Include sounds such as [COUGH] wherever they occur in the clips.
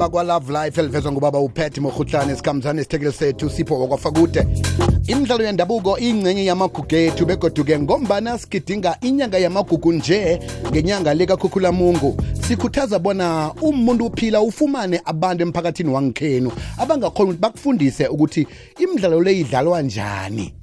bakwa-love life elivezwa ngubaba uphethe morhutlane sikamzane isithekeli sethu sipho wakwafakude imidlalo yendabuko ingcenye yamagugu ethu begoduke ngombana sigidinga inyanga yamagugu nje ngenyanga lekakhukulamungu sikhuthaza bona umuntu uphila ufumane abantu emphakathini wangikhenu abangakhona ukuthi bakufundise ukuthi imidlalo le idlalwa njani.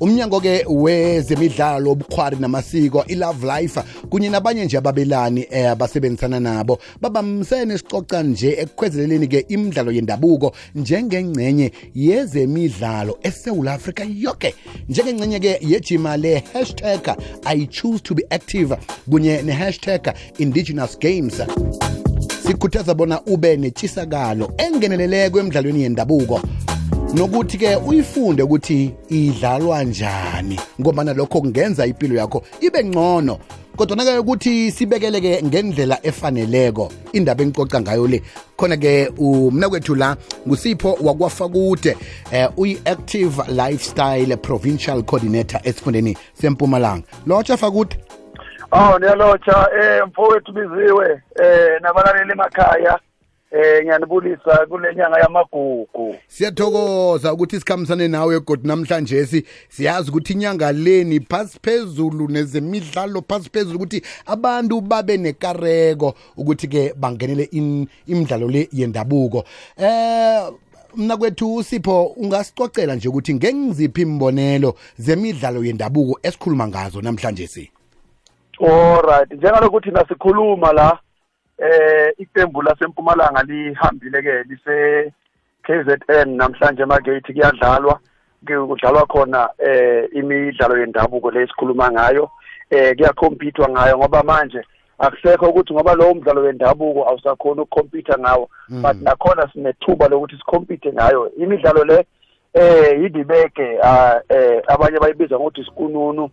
Umnyango-ke wezemidlalo obukhwari namasiko i-love life kunye nabanye nje ababelani eh, abasebenzisana nabo. Babamsene sicoca nje ekukhwezeleleni-ke imidlalo yendabuko njengengcenye yezemidlalo esewula afrika yoke. Njengengcenye-ke yejima le-hashtag i choose to be active kunye ne-hashtag indigenous games. Sikhuthaza bona ube netshisakalo engeneleleko emidlalweni yendabuko nokuthi-ke uyifunde ukuthi idlalwa njani ngoba lokho kungenza impilo yakho ibe ngcono. Kodwa-ke ukuthi sibekeleke ngendlela efaneleko indaba engicoca ngayo le. Khona-ke umna kwethu la ngusipho wakwafakude eh, uyi-active lifestyle provincial coordinator esifundeni sempumalanga. Lotsha fakude. Oh niyalotsha eh mfowethu biziwe eh nabalaleli emakhaya eh ngiyanibulisa kule nyanga yamagugu. Siyathokoza ukuthi sikhambisane nawe godi namhlanje si siyazi ukuthi inyanga leni phasi phezulu nezemidlalo phasi phezulu ukuthi abantu babe nekareko ukuthi-ke bangenele imidlalo le yendabuko. Eh mna kwethu usipho ungasicocela nje ukuthi ngengiziphi imbonelo zemidlalo yendabuko esikhuluma ngazo namhlanje si? Alright njengalokuthi nasikhuluma la eh iqembu lasempumalanga lihambile ke lise KZN namhlanje emagate kuyadlalwa. Kudlalwa khona eh imidlalo yendabuko lesikhuluma ngayo. Eh kuyakompitwa ngayo ngoba manje akusekho ukuthi ngoba lowo mdlalo wendabuko awusakhona ukukhompitha ngawo but nakhona sinethuba lokuthi sikhompithe ngayo. Imidlalo le eh yidibeke eh abanye bayibiza ngokuthi sikununu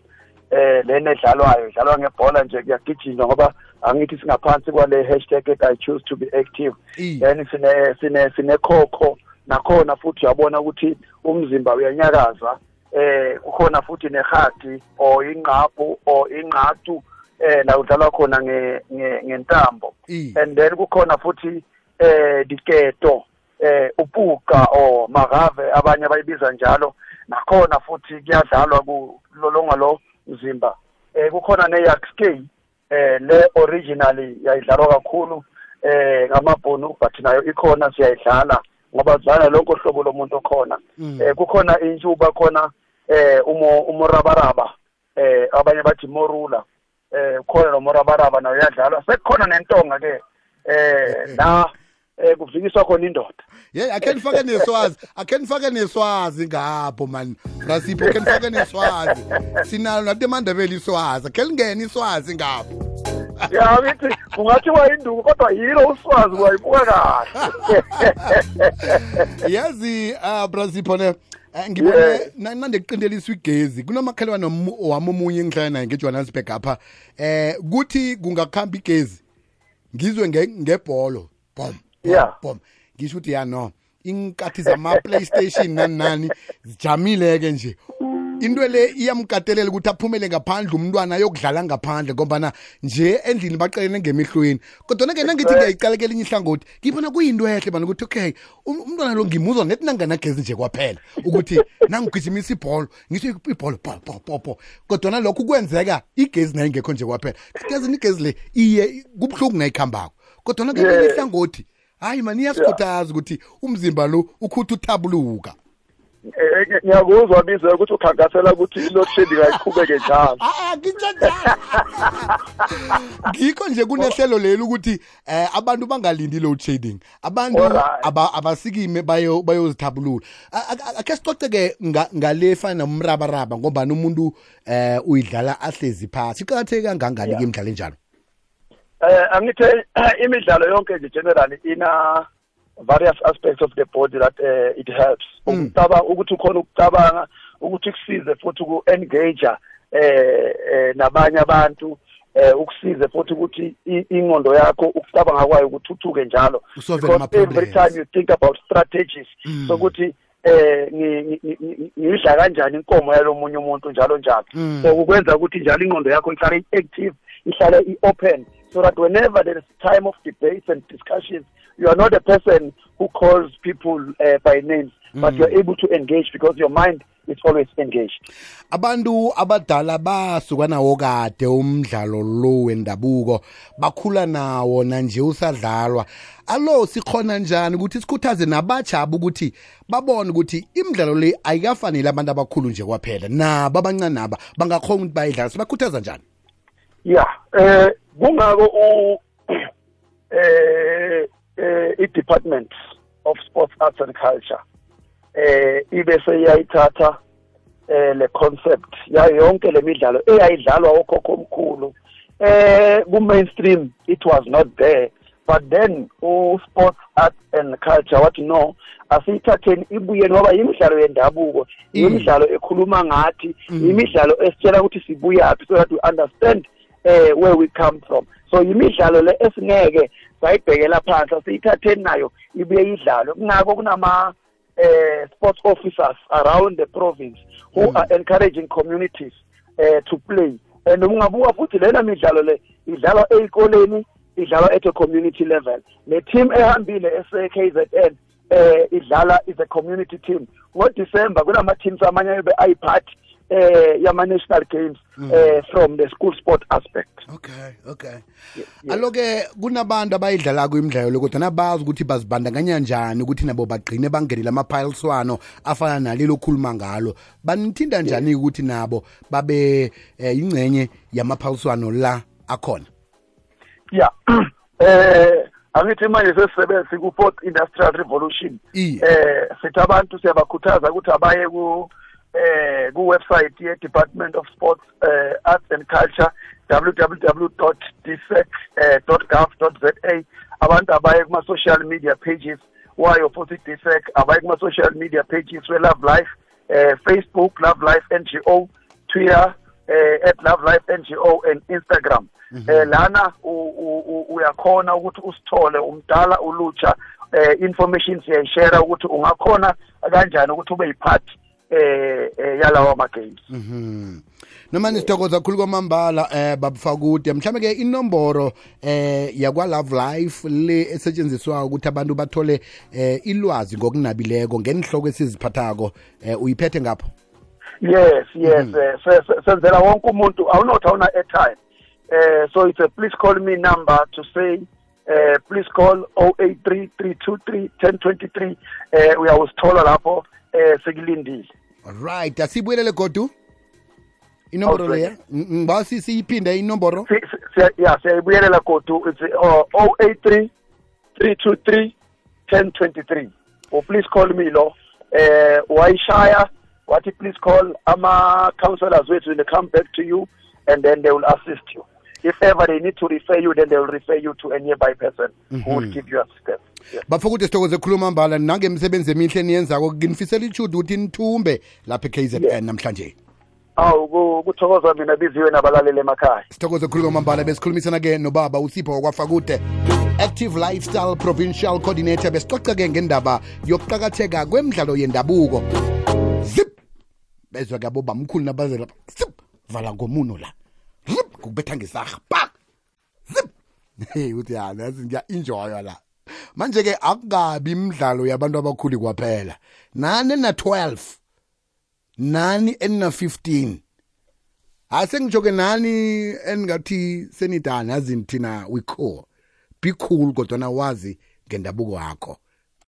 eh lena edlalwayo idlalwa ngebhola nje kuyagijinywa ngoba angithi singaphansi kwale hashtag ethi i choose to be active. I. then sine sine sinekhokho nakhona futhi uyabona ukuthi umzimba uyanyakaza eh kukhona futhi nehati or ingqaphu or ingqatu eh la udlalwa khona nge nge- ngentambo. I. and then kukhona futhi eh diketo eh upuka or magave abanye abayibiza njalo. Nakhona futhi kuyadlalwa kulolonga lo mzimba. Eh kukhona ne yak skate eh le originally yayidlalwa kakhulu eh ngamabhunu but nayo ikhona siyayidlala ngoba zana lonke uhlobo lomuntu okhona. Mm. eh kukhona intshuba khona eh umo umurabaraba eh abanye bathi morula. Eh khona nomurabaraba nayo yadlalwa sekukhona nentonga ke eh. la eh kuvikiswa khona indoda. Ye akhe nifake neswazi akhe nifake neswazi ngapho mani rasipho akhe nifake neswazi sinalo nathi emandebele iswazi. Akhe lingene iswazi ngapho. Ya ngithi kungathiwa induku kodwa yilo uswazi wayibuka kahle. [LAUGHS] Yazi uh, brasipho ne eh, ngibone Yeah. na- nande kuqindeliswa igezi kunomakhelwane wam- wami omunye engihlala naye ngejohannesburg apha. Eh kuthi kungakhamba igezi ngizwe nge- ngebholo. Bom bom, ngisho ukuthi ya no inkathi zama-playstation nani nani zijamile-ke nje. Into le iyamkatelela ukuthi aphumele ngaphandle umntwana ayokudlala ngaphandle ngombana nje endlini baqelene ngemihlweni. Kodwana-ke nangithi ngiyayicaleka elinye ihlangothi ngibona kuyinto ehle bana ukuthi okay um- umntwana lo ngimuzwa nethi nanganagezi nje kwaphela ukuthi nangigijimisa ibholo ngisho ibholo po po po po. Kodwa lokho kwenzeka igezi nayo ingekho nje kwaphela. Kazini igezi le iye kubuhlungu nayikhambako. Kodwana-ke Yeah. ihlangothi hayi mani iyasikhuthaza ukuthi umzimba lo ukhuthi uthabuluka Eh, eh, ngiyakuzwa bize ukuthi ukhankasela ukuthi i-load shedding ayiqhubeke njalo. Ah, ngitsho njalo. Ngikho nje kunehlelo leli ukuthi eh abantu bangalindi load shedding abantu Alright. aba- abasikime bayo bayozithabulula. A- a- akhe sicoceke nga- ngale fana nomrabaraba ngoba umuntu eh uyidlala ahlezi phansi iqakatheke kangangani ke imidlalo enjalo eh angithi [CLEARS THROAT] imidlalo yonke nje generally ina various aspects of the body that uh, it helps. Ukucabanga ukuthi ukhona ukucabanga ukuthi kusize futhi ku-engage eh eh, nabanye abantu eh ukusize futhi ukuthi i- ingqondo yakho ukucabanga kwayo ukuthuthuke njalo. Usolve Because ama-problems. every time you think about strategies sokuthi eh ngi- ngi- ngi- ngiyidla kanjani inkomo yalomunye umuntu njalo njalo. Mm. so kukwenza ukuthi njalo ingqondo yakho ihlale i-active ihlale i-open so that whenever there is time of debates and discussions, you are not a person who calls people uh, by names, but you're able to engage because your mind is always engaged. abantu abadala basuka nawo kade umdlalo lo wendabuko bakhula nawo nanje usadlalwa. Alo sikhona njani ukuthi sikhuthaze nabajaba ukuthi babone ukuthi imidlalo le ayikafanele abantu abakhulu nje kwaphela nabo abancane naba bangakhona ukuthi bayidlala sibakhuthaza njani? Yeah, eh kungako u [CLEARS THROAT] eh eh i-department of sports arts and culture eh ibe seyayithatha eh le concept yayo yonke lemidlalo eyayidlalwa okhokho omkhulu. Eh ku mainstream it was not there. But then u sports arts and culture wathi no asiyithatheni. Ibuye ngoba imidlalo yendabuko imidlalo ekhuluma ngathi imidlalo esitshela ukuthi sibuyaphi so that we understand eh where we come from. So imidlalo le esingeke sayibhekela phansi asiyithatheni nayo ibuye idlalwe. Kunako kunama uh, sports officers around the province who are encouraging communities uh, to play. And ungabuka futhi lena midlalo le idlalwa ezikoleni idlalwa at a community level. Le team ehambile ese KZN eh idlala is a community team. Ngo December kulama teams amanye ayobe ayiphathi eh yama national games eh from the school sport aspect okay. Okay aloke kunabantu abayidlalako imidlalo le kodwa nabazi ukuthi bazibandakanya njani ukuthi nabo bagqine bangenele amaphaliswano afana nalelo okhuluma ngalo. Banithinda njani ukuthi nabo babe eh, ingcenye yamaphaliswano la akhona? Yeah [CLEARS THROAT] eh angithi manje sesisebenza ku fourth industrial revolution. Iye. eh sithi abantu siyabakhuthaza ukuthi abaye ku eh ku website ye Department of Sports eh, Arts and Culture www.dsec.gov.za abantu abaye kuma social media pages wayo futhi dsec abaye kuma social media pages we Love Life eh Facebook Love Life NGO Twitter eh at Love Life NGO and Instagram. Eh lana u- u- u- uyakhona ukuthi usithole umdala ulutsha eh information siyayishare ukuthi ungakhona kanjani ukuthi ube yiphathi. Eh eh, yalawa ama games Mhm. noma nisithokoza kakhulu kwamambala eh babufakude mhlambe ke inomboro eh yakwa Love Life le esetshenziswa ukuthi abantu bathole eh ilwazi ngokunabileko ngenihloko esiziphathako eh uyiphethe ngapho? Yes yes eh, se- se- senzela wonke umuntu awunothi awuna airtime. Eh so it's a please call me number to say eh please call 0833231023 eh uyawusithola lapho. Eh sekulindile. Right asibuyelele godu? Inomboro leya? ngiba siyiphinde inomboro? Si- si- yeah siyayibuyelela godu it's uh, 083 323 1023 or please call me lo. Eh wayishaya wathi please call ama counselors wethu will come back to you and then they will assist you. If ever they need to refer you then they will refer you to a nearby person who will give you assistance yeah. ukuthi sithokoze khuluma mbala nangemsebenzi emihle eniyenzako nginifisela ichudu ukuthi nithumbe lapha e-KZN namhlanje. Awu ku- kuthokoza mina biziwe nabalaleli emakhaya. Sithokoze khulu mambala besikhulumisana-ke nobaba usipho wakwafakude active lifestyle provincial coordinator besixoxa-ke ngendaba yokuqakatheka kwemidlalo yendabuko. Zip! Bezwa ke abobamkhulu nabazela zip! Vala ngomuno la. Zip! Kukubetha ngesarha. Pak zip! [LAUGHS] Hey uthi ya nazi ngiya-enjoya la manje-ke akukabi imidlalo yabantu abakhulu kwaphela. Nani na 12 nani enina-15 asengitsho-ke nani engathi senidana yazini thina we cool be cool kodwana wazi ngendabuko wakho